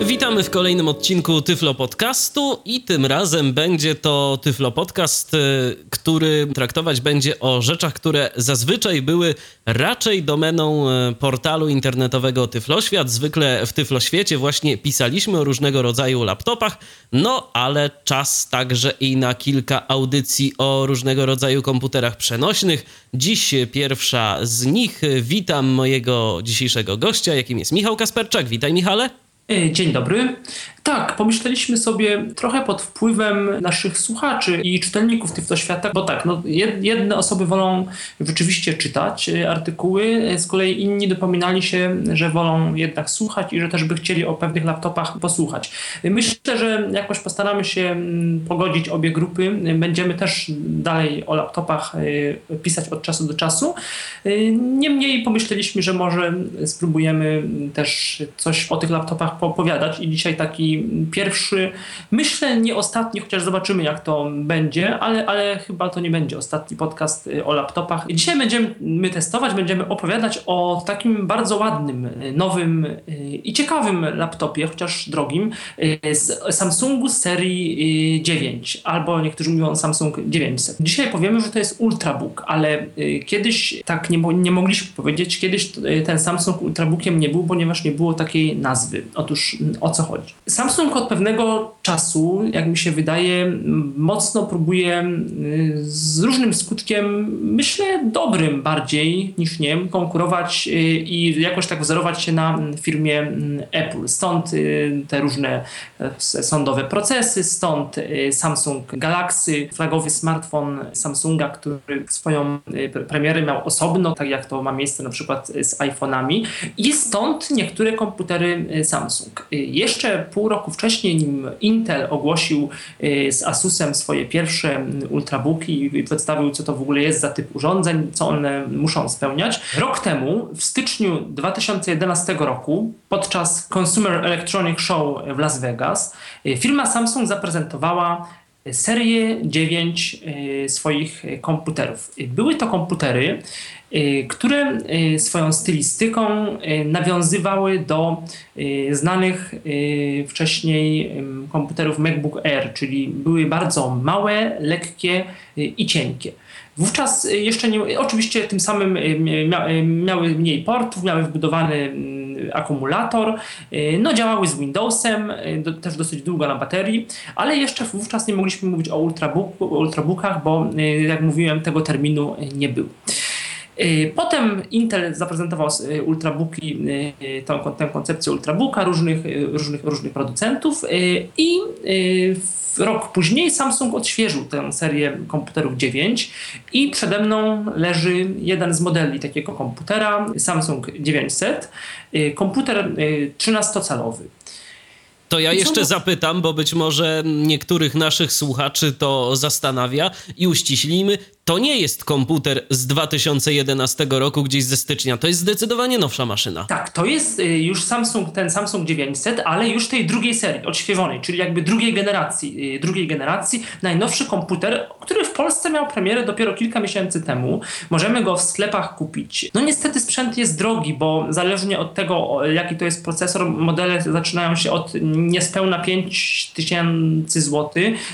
Witamy w kolejnym odcinku Tyflo Podcastu i tym razem będzie to Tyflo Podcast, y, który traktować będzie o rzeczach, które zazwyczaj były raczej domeną y, portalu internetowego Tyfloświat. Zwykle w Tyfloświecie właśnie pisaliśmy o różnego rodzaju laptopach, no ale czas także i na kilka audycji o różnego rodzaju komputerach przenośnych. Dziś pierwsza z nich. Witam mojego dzisiejszego gościa, jakim jest Michał Kasperczak. Witaj Michale. E, dzień dobry. Tak, pomyśleliśmy sobie trochę pod wpływem naszych słuchaczy i czytelników Tyflo Świata, bo tak, no, jedne osoby wolą rzeczywiście czytać e, artykuły, e, z kolei inni dopominali się, że wolą jednak słuchać i że też by chcieli o pewnych laptopach posłuchać. Myślę, że jakoś postaramy się mm, pogodzić obie grupy. Będziemy też dalej o laptopach pisać od czasu do czasu. Niemniej pomyśleliśmy, że może spróbujemy też coś o tych laptopach poopowiadać i dzisiaj taki pierwszy, myślę nie ostatni, chociaż zobaczymy jak to będzie, ale, ale chyba to nie będzie ostatni podcast y, o laptopach. Dzisiaj będziemy my testować, będziemy opowiadać o takim bardzo ładnym, y, nowym y, i ciekawym laptopie, chociaż drogim, z Samsungu serii 9, albo niektórzy mówią Samsung 900. Dzisiaj powiemy, że to jest Ultrabook, ale kiedyś tak nie, nie mogliśmy powiedzieć, kiedyś ten Samsung Ultrabookiem nie był, ponieważ nie było takiej nazwy. Otóż o co chodzi? Samsung od pewnego czasu, jak mi się wydaje, mocno próbuje y, z różnym skutkiem, myślę dobrym bardziej niż nie, konkurować y, i jakoś tak wzorować się na firmie Apple. Stąd y, te różne e, sądowe procesy, stąd Samsung Galaxy, flagowy smartfon Samsunga, który swoją premierę miał osobno, tak jak to ma miejsce na przykład z iPhone'ami i stąd niektóre komputery Samsung. Jeszcze pół roku wcześniej, nim Intel ogłosił y, z Asusem swoje pierwsze mm, ultrabooki i przedstawił, co to w ogóle jest za typ urządzeń, co one muszą spełniać. Rok temu, w styczniu 2011 roku, podczas Consumer Electronic Show w Las Vegas, y, firma Samsung zaprezentowała serię 9 y, swoich komputerów. Były to komputery, Y, które y, swoją stylistyką y, nawiązywały do znanych wcześniej komputerów MacBook Air, czyli były bardzo małe, lekkie i cienkie. Wówczas jeszcze nie, oczywiście tym samym miały mniej portów, miały wbudowany mm, akumulator, no działały z Windowsem, też dosyć długo na baterii, ale jeszcze wówczas nie mogliśmy mówić o ultrabook, ultrabookach, bo jak mówiłem tego terminu nie było. Y, potem Intel zaprezentował y, ultrabooki, y, tę, tę koncepcję ultrabooka różnych, różnych, różnych producentów i rok później Samsung odświeżył tę serię komputerów 9 i przede mną leży jeden z modeli takiego komputera, Samsung 900, komputer 13-calowy. To ja jeszcze zapytam, bo być może niektórych naszych słuchaczy to zastanawia. I uściślimy, to nie jest komputer z 2011 roku, gdzieś ze stycznia. To jest zdecydowanie nowsza maszyna. Tak, to jest y, już Samsung, ten Samsung 900, ale już tej drugiej serii, odświeżonej, czyli jakby drugiej generacji. Y, drugiej generacji. Najnowszy komputer, który w Polsce miał premierę dopiero kilka miesięcy temu. Możemy go w sklepach kupić. No niestety sprzęt jest drogi, bo zależnie od tego, jaki to jest procesor, modele zaczynają się od niespełna 5000 zł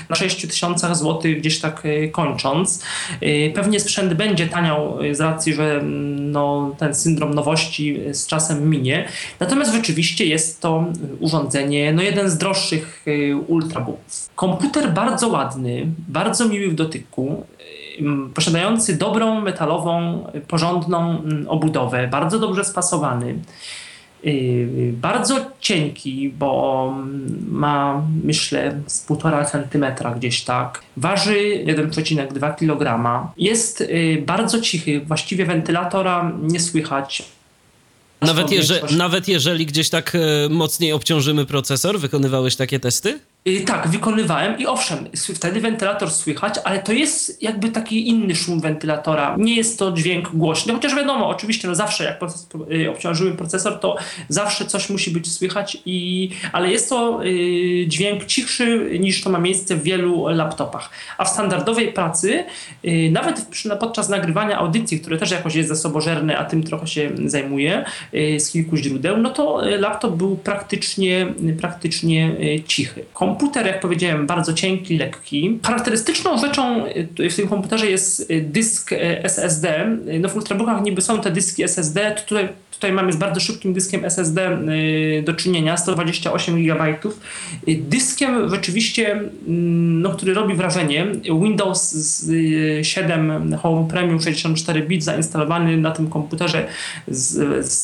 na 6000 zł gdzieś tak y, kończąc. Y, pewnie sprzęt będzie taniał y, z racji, że mm, no, ten syndrom nowości z czasem minie. Natomiast rzeczywiście jest to urządzenie, no jeden z droższych y, ultrabooków. Komputer bardzo ładny, bardzo miły w dotyku, posiadający dobrą metalową, porządną obudowę, bardzo dobrze spasowany. Y, bardzo cienki, bo ma myślę z 1,5 centymetra gdzieś tak. Waży 1,2 kg. Jest y, bardzo cichy, właściwie wentylatora nie słychać. Nawet, jeże, nawet jeżeli gdzieś tak mocniej obciążymy procesor, wykonywałeś takie testy? Y, tak, wykonywałem i owszem, wtedy wentylator słychać, ale to jest jakby taki inny szum wentylatora. Nie jest to dźwięk głośny, chociaż wiadomo, oczywiście no zawsze jak y, obciążymy procesor, to zawsze coś musi być słychać, i, ale jest to y, dźwięk cichszy niż to ma miejsce w wielu laptopach. A w standardowej pracy, nawet podczas nagrywania audycji, które też jakoś jest zasobożerne, a tym trochę się zajmuje z kilku źródeł, no to laptop był praktycznie, praktycznie cichy komputer, jak powiedziałem, bardzo cienki, lekki. Charakterystyczną rzeczą y, w tym komputerze jest y, dysk y, SSD. No w ultrabookach niby są te dyski SSD, tutaj, tutaj mamy z bardzo szybkim dyskiem SSD do czynienia, 128 GB. Dyskiem rzeczywiście, mm, no, który robi wrażenie. Windows 7 Home Premium 64 bit zainstalowany na tym komputerze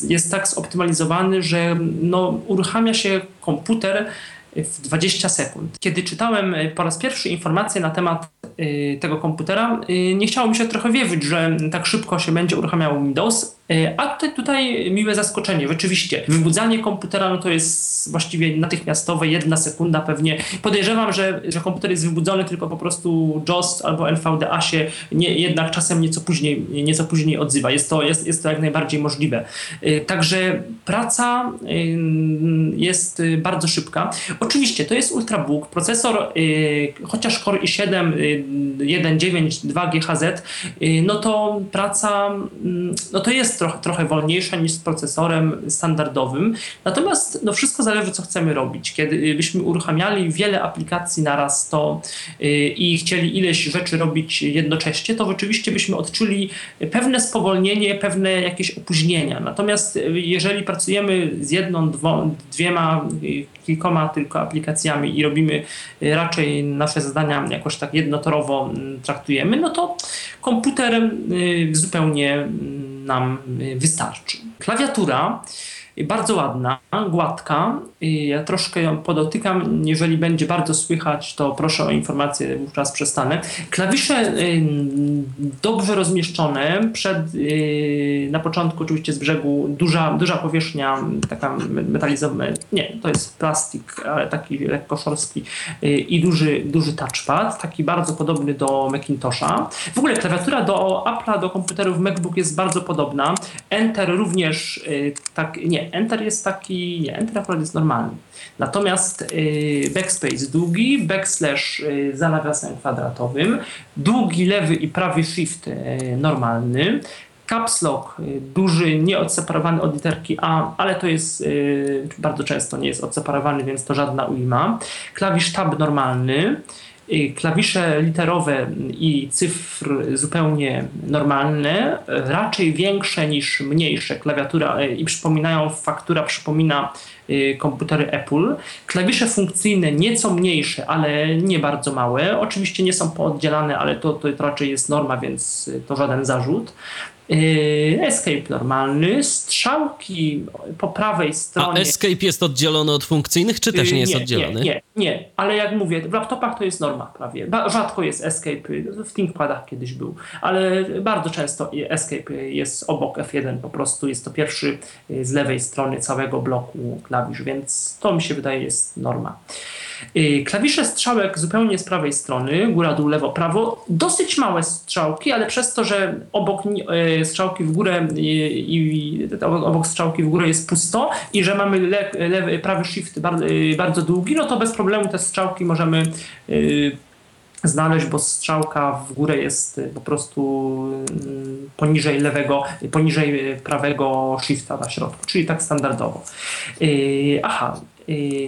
jest tak zoptymalizowany, że no, uruchamia się komputer w 20 sekund. Kiedy czytałem e, po raz pierwszy informacje na temat tego komputera, e, nie chciało mi się trochę wierzyć, że tak szybko się będzie uruchamiał Windows, a tutaj, tutaj miłe zaskoczenie. Rzeczywiście, wybudzanie komputera no to jest właściwie natychmiastowe, jedna sekunda pewnie. Podejrzewam, że, że komputer jest wybudzony, tylko po prostu JOS albo NVDA się nie, jednak czasem nieco później, nieco później odzywa. Jest to, jest, jest to jak najbardziej możliwe. Także praca jest bardzo szybka. Oczywiście to jest ultrabook, procesor chociaż Core i7 yy, 1.9 GHz, yy, no to praca yy, no to jest trochę, trochę wolniejsza niż z procesorem standardowym. Natomiast no wszystko zależy co chcemy robić. Kiedy byśmy uruchamiali wiele aplikacji naraz to yy, i chcieli ileś rzeczy robić jednocześnie, to rzeczywiście byśmy odczuli pewne spowolnienie, pewne jakieś opóźnienia. Natomiast jeżeli pracujemy z jedną, dwo, dwiema, kilkoma tylko aplikacjami i robimy y, raczej nasze zadania jakoś tak jednotorowo mm, traktujemy, no to komputer y, zupełnie mm, nam y, wystarczy. Klawiatura bardzo ładna, gładka. Ja troszkę ją podotykam. Jeżeli będzie bardzo słychać, to proszę o informację, wówczas przestanę. Klawisze dobrze rozmieszczone. Przed, na początku oczywiście z brzegu duża, duża powierzchnia, taka metalizowa, nie, to jest plastik, ale taki lekko szorstki i duży, duży touchpad, taki bardzo podobny do Macintosha. W ogóle klawiatura do Apple'a, do komputerów MacBook jest bardzo podobna. Enter również tak, nie, Enter jest taki, nie, Enter akurat jest normalny. Natomiast y, backspace długi, backslash y, za nawiasem kwadratowym, długi lewy i prawy shift y, normalny, caps lock duży, nie odseparowany od literki A, ale to jest bardzo często nie jest odseparowany, więc to żadna ujma. Klawisz tab normalny, klawisze literowe i cyfr zupełnie normalne, raczej większe niż mniejsze. Klawiatura i przypominają, faktura przypomina y, komputery Apple. Klawisze funkcyjne nieco mniejsze, ale nie bardzo małe. Oczywiście nie są pooddzielane, ale to, to raczej jest norma, więc to żaden zarzut. Yy, escape normalny, strzałki po prawej stronie. A Escape jest oddzielony od funkcyjnych, czy też nie jest nie, oddzielony? Nie, nie, nie, ale jak mówię, w laptopach to jest norma prawie. Rzadko jest Escape, w ThinkPadach kiedyś był, ale bardzo często Escape jest obok F1, po prostu jest to pierwszy yy, z lewej strony całego bloku klawisz, więc to mi się wydaje jest norma. Y, klawisze strzałek zupełnie z prawej strony, góra, dół, lewo, prawo. Dosyć małe strzałki, ale przez to, że obok y, strzałki w górę y, i obok strzałki w górę jest pusto i że mamy le, lewy, prawy shift bardzo, długi, no to bez problemu te strzałki możemy znaleźć, bo strzałka w górę jest po prostu poniżej lewego, poniżej prawego shifta na środku, czyli tak standardowo. Aha,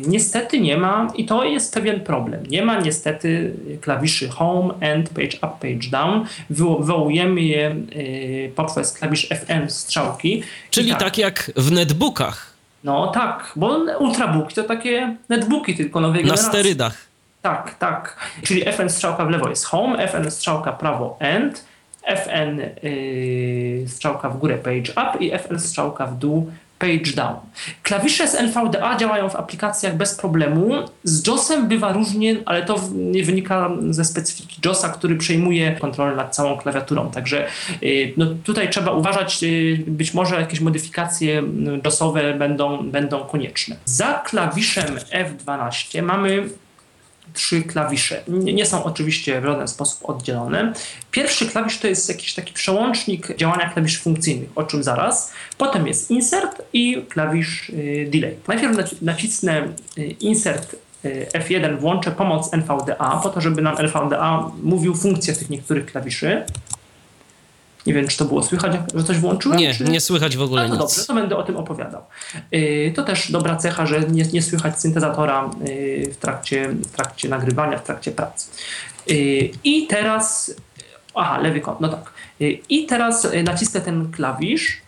niestety nie ma, i to jest pewien problem, nie ma niestety klawiszy Home, End, Page Up, Page Down. Wywołujemy je y, poprzez klawisz FN strzałki. Czyli tak, tak jak w netbookach. No tak, bo ultrabooki to takie netbooki tylko nowej Na sterydach. Tak, tak. Czyli FN strzałka w lewo jest Home, FN strzałka prawo End, FN yy, strzałka w górę Page Up i FN strzałka w dół page down. Klawisze z NVDA działają w aplikacjach bez problemu. Z JOSem bywa różnie, ale to nie wynika ze specyfiki JOSa, który przejmuje kontrolę nad całą klawiaturą. Także y, no, tutaj trzeba uważać, y, być może jakieś modyfikacje y, JOSowe będą, będą konieczne. Za klawiszem F12 mamy trzy klawisze. Nie, są oczywiście w żaden sposób oddzielone. Pierwszy klawisz to jest jakiś taki przełącznik działania klawiszy funkcyjnych, o czym zaraz. Potem jest insert i klawisz y, delay. Najpierw nacisnę y, insert y, F1, włączę pomoc NVDA po to, żeby nam NVDA mówił funkcję tych niektórych klawiszy. Nie wiem, czy to było słychać, że coś włączyłem? Nie, czy... nie słychać w ogóle no nic. Dobrze, to będę o tym opowiadał. Yy, to też dobra cecha, że nie, nie słychać syntezatora yy, w, trakcie, w trakcie nagrywania, w trakcie pracy. Yy, I teraz... Aha, lewy kąt, no tak. I teraz nacisnę ten klawisz,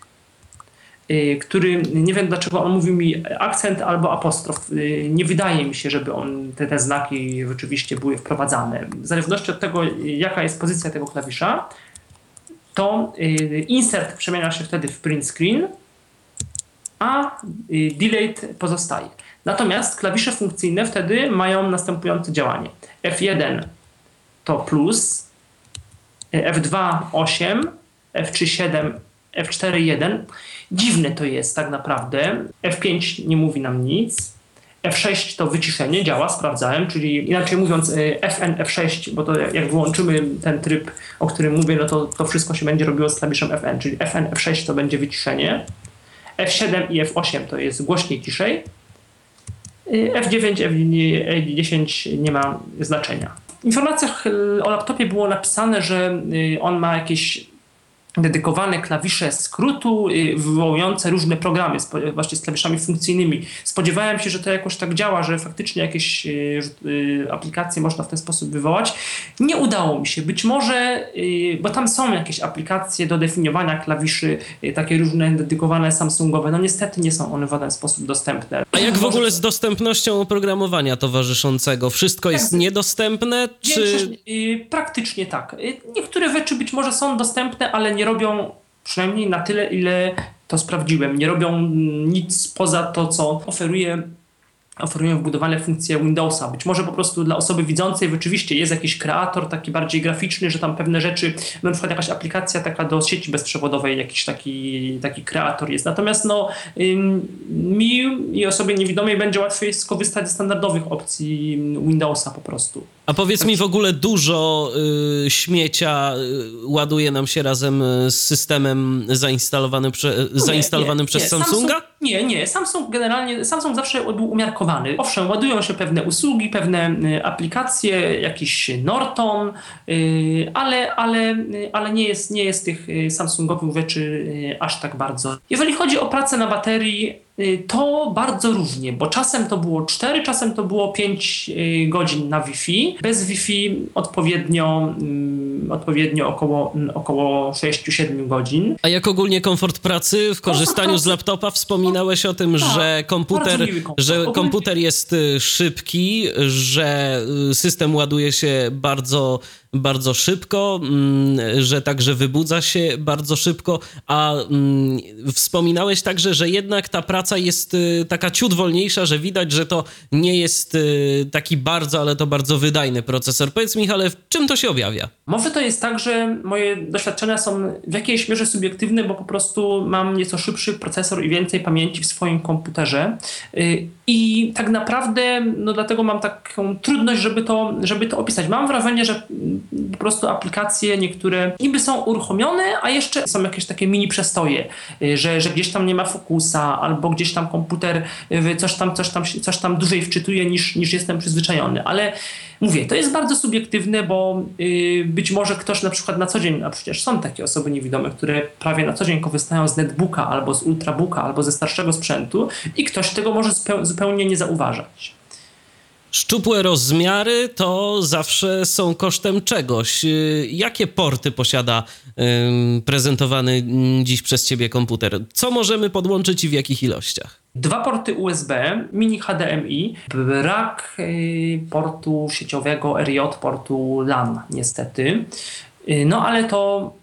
który nie wiem dlaczego on mówi mi akcent albo apostrof. Nie wydaje mi się, żeby on, te, te znaki rzeczywiście były wprowadzane. W zależności od tego, jaka jest pozycja tego klawisza, to y, insert przemienia się wtedy w print screen, a y, delayed pozostaje. Natomiast klawisze funkcyjne wtedy mają następujące działanie. F1 to plus, F2 8, F3 7, F4 1. Dziwne to jest tak naprawdę. F5 nie mówi nam nic. F6 to wyciszenie, działa, sprawdzałem, czyli inaczej mówiąc y, FN, F6, bo to jak wyłączymy ten tryb, o którym mówię, no to, to wszystko się będzie robiło z klawiszem FN, czyli FN, F6 to będzie wyciszenie, F7 i F8 to jest głośniej, ciszej, F9, F10 nie ma znaczenia. W informacjach o laptopie było napisane, że y, on ma jakieś dedykowane klawisze skrótu y, wywołujące różne programy, właśnie z klawiszami funkcyjnymi. Spodziewałem się, że to jakoś tak działa, że faktycznie jakieś y, y, aplikacje można w ten sposób wywołać. Nie udało mi się. Być może, bo tam są jakieś aplikacje do definiowania klawiszy, takie różne dedykowane Samsungowe. No niestety nie są one w żaden sposób dostępne. A jak w ogóle z dostępnością oprogramowania towarzyszącego? Wszystko jest tak. niedostępne? Czy... Praktycznie tak. Niektóre rzeczy być może są dostępne, ale nie nie robią, przynajmniej na tyle, ile to sprawdziłem, nie robią nic poza to, co oferuje oferują wbudowane funkcje Windowsa. Być może po prostu dla osoby widzącej rzeczywiście jest jakiś kreator taki bardziej graficzny, że tam pewne rzeczy, na przykład jakaś aplikacja taka do sieci bezprzewodowej, jakiś taki, taki kreator jest. Natomiast no, mi i osobie niewidomej będzie łatwiej skorzystać ze standardowych opcji Windowsa po prostu. A powiedz mi w ogóle dużo y, śmiecia y, ładuje nam się razem z systemem zainstalowanym, prze, no zainstalowanym nie, przez nie. Samsunga? Samsung, nie, nie. Samsung generalnie, Samsung zawsze był umiarkowany. Owszem, ładują się pewne usługi, pewne y, aplikacje, jakiś Norton, y, ale, ale, y, ale nie, jest, nie jest tych Samsungowych rzeczy aż tak bardzo. Jeżeli chodzi o pracę na baterii, to bardzo różnie, bo czasem to było 4, czasem to było 5 y, godzin na Wi-Fi. Bez Wi-Fi odpowiednio, mm, odpowiednio około, mm, około 6-7 godzin. A jak ogólnie komfort pracy w korzystaniu z laptopa? Wspominałeś o tym, tak, że komputer, że komputer jest y, szybki, że system ładuje się bardzo bardzo szybko, mm, że także wybudza się bardzo szybko, a mm, wspominałeś także, że jednak ta praca jest y, taka ciut wolniejsza, że widać, że to nie jest y, taki bardzo, ale to bardzo wydajny procesor. Powiedz Michale, w czym to się objawia? Może to jest tak, że moje doświadczenia są w jakiejś mierze subiektywne, bo po prostu mam nieco szybszy procesor i więcej pamięci w swoim komputerze y, i tak naprawdę, no dlatego mam taką trudność, żeby to, żeby to opisać. Mam wrażenie, że po prostu aplikacje niektóre niby są uruchomione, a jeszcze są jakieś takie mini przestoje, y, że, że gdzieś tam nie ma fokusa, albo gdzieś tam komputer y, coś tam, coś tam, coś tam dłużej wczytuje niż, niż jestem przyzwyczajony. Ale mówię, to jest bardzo subiektywne, bo yy, być może ktoś na przykład na co dzień, a przecież są takie osoby niewidome, które prawie na co dzień korzystają z netbooka albo z ultrabooka, albo ze starszego sprzętu i ktoś tego może zupełnie nie zauważać. Szczupłe rozmiary to zawsze są kosztem czegoś. Y, jakie porty posiada prezentowany dziś przez ciebie komputer? Co możemy podłączyć i w jakich ilościach? Dwa porty USB, mini HDMI, brak y, portu sieciowego RJ, portu LAN niestety. Y, no ale to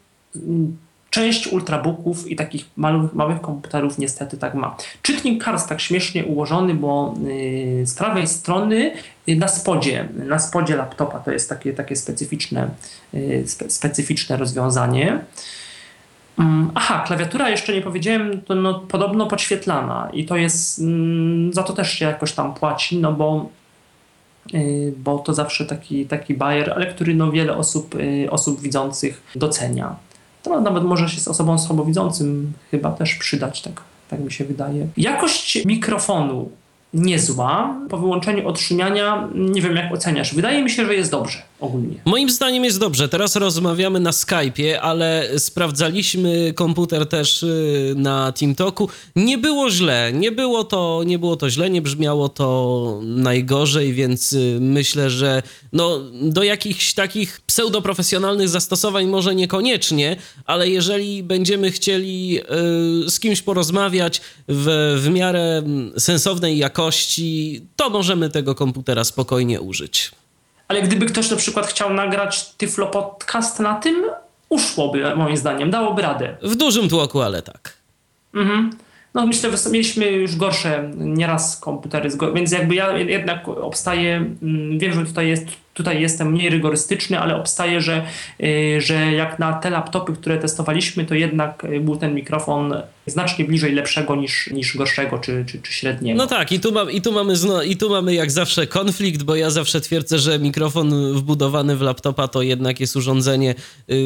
Część ultrabooków i takich małych, małych komputerów niestety tak ma. Czytnik kart tak śmiesznie ułożony, bo yy, z prawej strony yy, na spodzie, na spodzie laptopa to jest takie, takie specyficzne, yy, spe, specyficzne rozwiązanie. Mm, aha, klawiatura jeszcze nie powiedziałem, to no, podobno podświetlana i to jest, mm, za to też się jakoś tam płaci, no bo bo to zawsze taki, taki bajer, ale który no wiele osób, osób widzących docenia. To nawet może się z osobą słabowidzącym chyba też przydać, tak, tak mi się wydaje. Jakość mikrofonu niezła. Po wyłączeniu odszumiania nie wiem jak oceniasz. Wydaje mi się, że jest dobrze ogólnie. Moim zdaniem jest dobrze. Teraz rozmawiamy na Skype'ie, ale sprawdzaliśmy komputer też y, na TeamTalku. Nie było źle. Nie było to, nie było to źle, nie brzmiało to najgorzej, więc y, myślę, że no, do jakichś takich pseudoprofesjonalnych zastosowań może niekoniecznie, ale jeżeli będziemy chcieli y, z kimś porozmawiać w, w miarę mm, sensownej jakości, to możemy tego komputera spokojnie użyć. Ale gdyby ktoś na przykład chciał nagrać Tyflo Podcast na tym, uszłoby moim zdaniem, dałoby radę. W dużym tłoku, ale tak. Mhm. No myślę, że mieliśmy już gorsze nieraz komputery, więc jakby ja jednak obstaję, mm, wiem, że tutaj jest Tutaj jestem mniej rygorystyczny, ale obstaję, że, y, że jak na te laptopy, które testowaliśmy, to jednak y, był ten mikrofon znacznie bliżej lepszego niż, niż gorszego czy, czy, czy średniego. No tak, i tu, mam, i, tu mamy zno, i tu mamy jak zawsze konflikt, bo ja zawsze twierdzę, że mikrofon wbudowany w laptopa to jednak jest urządzenie. Yy,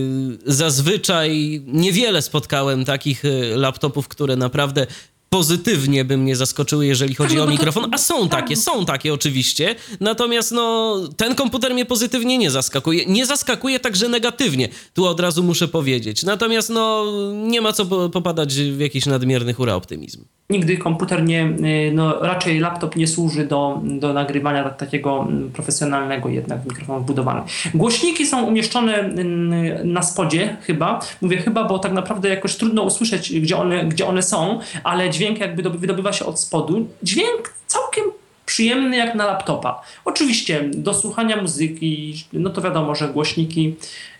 zazwyczaj niewiele spotkałem takich y, laptopów, które naprawdę pozytywnie by mnie zaskoczyły, jeżeli chodzi no, o mikrofon, a są tak. takie, są takie oczywiście, natomiast no, ten komputer mnie pozytywnie nie zaskakuje, nie zaskakuje także negatywnie, tu od razu muszę powiedzieć, natomiast no, nie ma co popadać w jakiś nadmierny hura optymizm. Nigdy komputer nie, y, no raczej laptop nie służy do, do nagrywania tak, takiego mm, profesjonalnego jednak mikrofon wbudowany. Głośniki są umieszczone mm, na spodzie chyba, mówię chyba, bo tak naprawdę jakoś trudno usłyszeć, gdzie one, gdzie one są, ale dźwięk dźwięk jakby wydobywa się od spodu. Dźwięk całkiem przyjemny jak na laptopa. Oczywiście do słuchania muzyki, no to wiadomo, że głośniki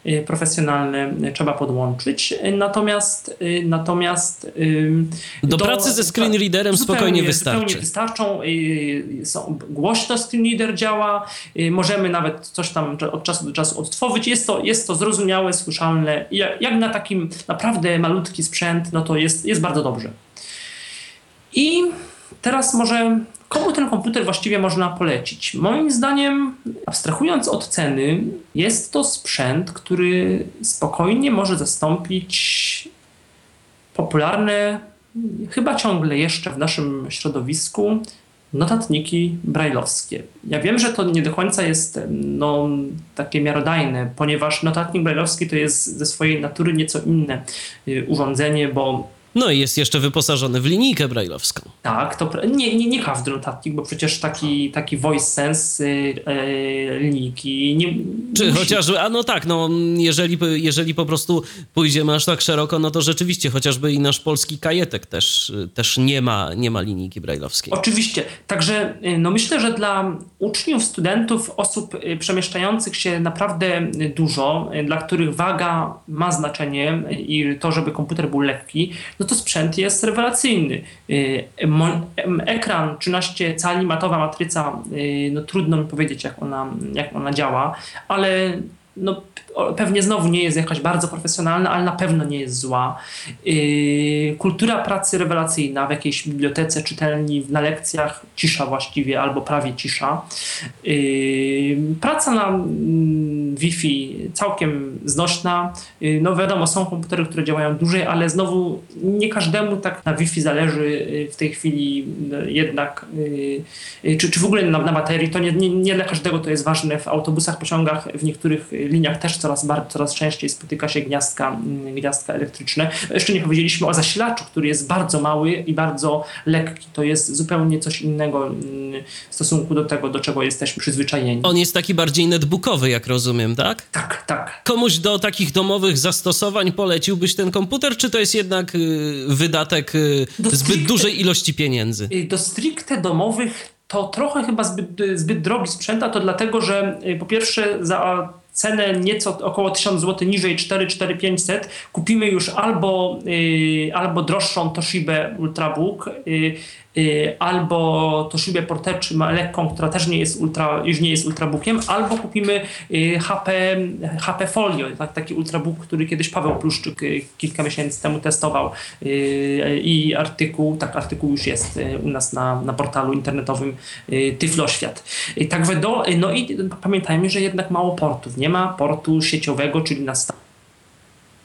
y, profesjonalne trzeba podłączyć, natomiast natomiast do, do pracy ze screen readerem zupełnie, spokojnie wystarczy. Zupełnie wystarczą, y, są, głośno screen reader działa, y, możemy nawet coś tam od czasu do czasu odtworzyć, jest to, jest to zrozumiałe, słyszalne, jak na takim naprawdę malutki sprzęt, no to jest, jest bardzo dobrze. I teraz może komu ten komputer właściwie można polecić? Moim zdaniem, abstrahując od ceny, jest to sprzęt, który spokojnie może zastąpić popularne, chyba ciągle jeszcze w naszym środowisku, notatniki brajlowskie. Ja wiem, że to nie do końca jest no, takie miarodajne, ponieważ notatnik brajlowski to jest ze swojej natury nieco inne y, urządzenie, bo no i jest jeszcze wyposażony w linijkę brajlowską. Tak, to nie, nie, nie każdy notatnik, bo przecież taki, taki voice sense yy, linijki nie, Czy musi... chociażby, a no tak, no jeżeli, jeżeli po prostu pójdziemy aż tak szeroko, no to rzeczywiście chociażby i nasz polski kajetek też, też nie, ma, nie ma linijki brajlowskiej. Oczywiście, także y, no myślę, że dla uczniów, studentów, osób y, przemieszczających się naprawdę dużo, dla których waga ma znaczenie i to, żeby komputer był lekki, no to sprzęt jest rewelacyjny. Y, ekran 13 cali, matowa matryca, y, no trudno mi powiedzieć, jak ona, jak ona działa, ale no, pewnie znowu nie jest jakaś bardzo profesjonalna, ale na pewno nie jest zła. Yy, kultura pracy rewelacyjna w jakiejś bibliotece, czytelni, na lekcjach, cisza właściwie, albo prawie cisza. Yy, praca na mm, Wi-Fi całkiem znośna. Yy, no wiadomo, są komputery, które działają dłużej, ale znowu nie każdemu tak na Wi-Fi zależy w tej chwili jednak, czy, czy w ogóle na, na baterii. To nie, nie, nie dla każdego to jest ważne. W autobusach, pociągach, w niektórych liniach też coraz, coraz częściej spotyka się gniazdka, mm, gniazdka elektryczne. Jeszcze nie powiedzieliśmy o zasilaczu, który jest bardzo mały i bardzo lekki. To jest zupełnie coś innego mm, w stosunku do tego, do czego jesteśmy przyzwyczajeni. On jest taki bardziej netbookowy, jak rozumiem, tak? Tak, tak. Komuś do takich domowych zastosowań poleciłbyś ten komputer, czy to jest jednak y, wydatek y, zbyt stricte, dużej ilości pieniędzy? Y, do stricte domowych to trochę chyba zbyt, zbyt drogi sprzęt, a to dlatego, że po pierwsze za cenę nieco około 1000 zł niżej 4-4500 kupimy już albo, albo droższą Toshibę Ultrabook, Y, albo Toshibę Portecz lekką, która też nie jest ultra, już nie jest ultrabookiem, albo kupimy HP, y, HP Folio, tak, taki ultrabook, który kiedyś Paweł Pluszczyk y, kilka miesięcy temu testował i artykuł, tak artykuł już jest u nas na, na portalu internetowym Tyfloświat. Tak do, no i pamiętajmy, że jednak mało portów. Nie ma portu sieciowego, czyli na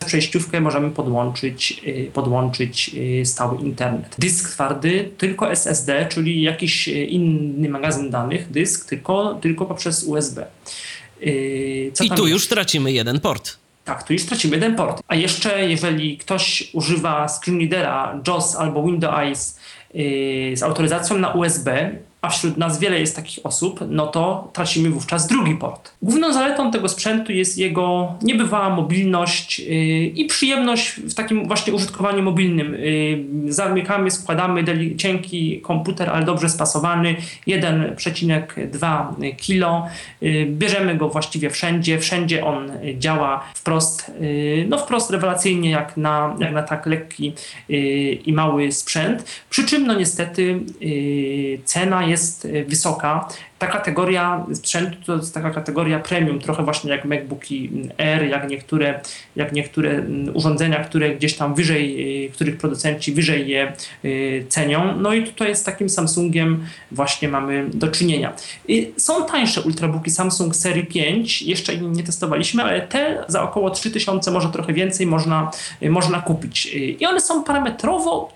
przejściówkę możemy podłączyć, y, podłączyć y, stały internet. Dysk twardy tylko SSD, czyli jakiś y, inny magazyn danych, dysk tylko, tylko poprzez USB. Co I tu już tracimy jeden port. Tak, tu już tracimy jeden port. A jeszcze jeżeli ktoś używa screenreadera JOS albo Windows z autoryzacją na USB, a wśród nas wiele jest takich osób, no to tracimy wówczas drugi port. Główną zaletą tego sprzętu jest jego niebywała mobilność yy, i przyjemność w takim właśnie użytkowaniu mobilnym. Yy, zamykamy, składamy cienki komputer, ale dobrze spasowany, 1,2 kg. Yy, bierzemy go właściwie wszędzie, wszędzie on działa wprost, no wprost rewelacyjnie jak na, jak na tak lekki i mały sprzęt. Przy czym no niestety cena jest y, wysoka. Ta kategoria sprzętu to jest taka kategoria premium, trochę właśnie jak MacBooki Air, jak niektóre, jak niektóre mm, urządzenia, które gdzieś tam wyżej, y, których producenci wyżej je y, cenią. No i tutaj z takim Samsungiem właśnie mamy do czynienia. Są tańsze ultrabooki Samsung serii 5, jeszcze nie testowaliśmy, ale te za około 3000, może trochę więcej można, można kupić. I one są parametrowo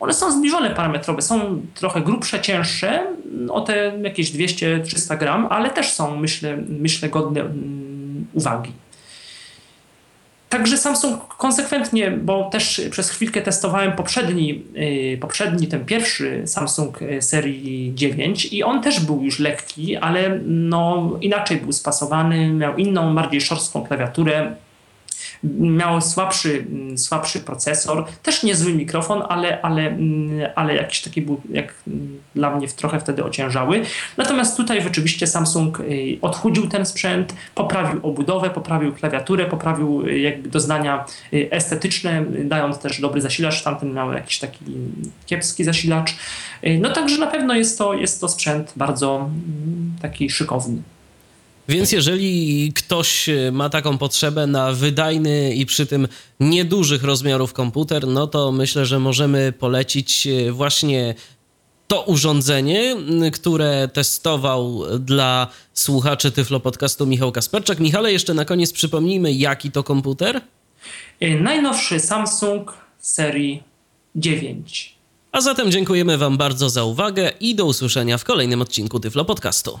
one są zbliżone parametrowe, są trochę grubsze, cięższe, o te jakieś 200-300 gram, ale też są, myślę, myślę godne mm, uwagi. Także Samsung konsekwentnie, bo też przez chwilkę testowałem poprzedni, yy, poprzedni ten pierwszy Samsung y, serii 9 i on też był już lekki, ale no, inaczej był spasowany, miał inną, bardziej szorstką klawiaturę, miał słabszy, mm, słabszy procesor, też niezły mikrofon, ale, ale, mm, ale jakiś taki był jak mm, dla mnie trochę wtedy ociężały. Natomiast tutaj rzeczywiście Samsung y, odchudził ten sprzęt, poprawił obudowę, poprawił klawiaturę, poprawił y, jakby doznania y, estetyczne, dając też dobry zasilacz, tamten miał jakiś taki kiepski zasilacz. No także na pewno jest to, jest to sprzęt bardzo taki szykowny. Więc jeżeli ktoś e, ma taką potrzebę na wydajny i przy tym niedużych rozmiarów komputer, no to myślę, że możemy polecić e, właśnie to urządzenie, które testował dla słuchaczy Tyflo Podcastu Michał Kasperczak. Michale, jeszcze na koniec przypomnijmy, jaki to komputer? E, najnowszy Samsung serii 9. A zatem dziękujemy Wam bardzo za uwagę i do usłyszenia w kolejnym odcinku Tyflo Podcastu.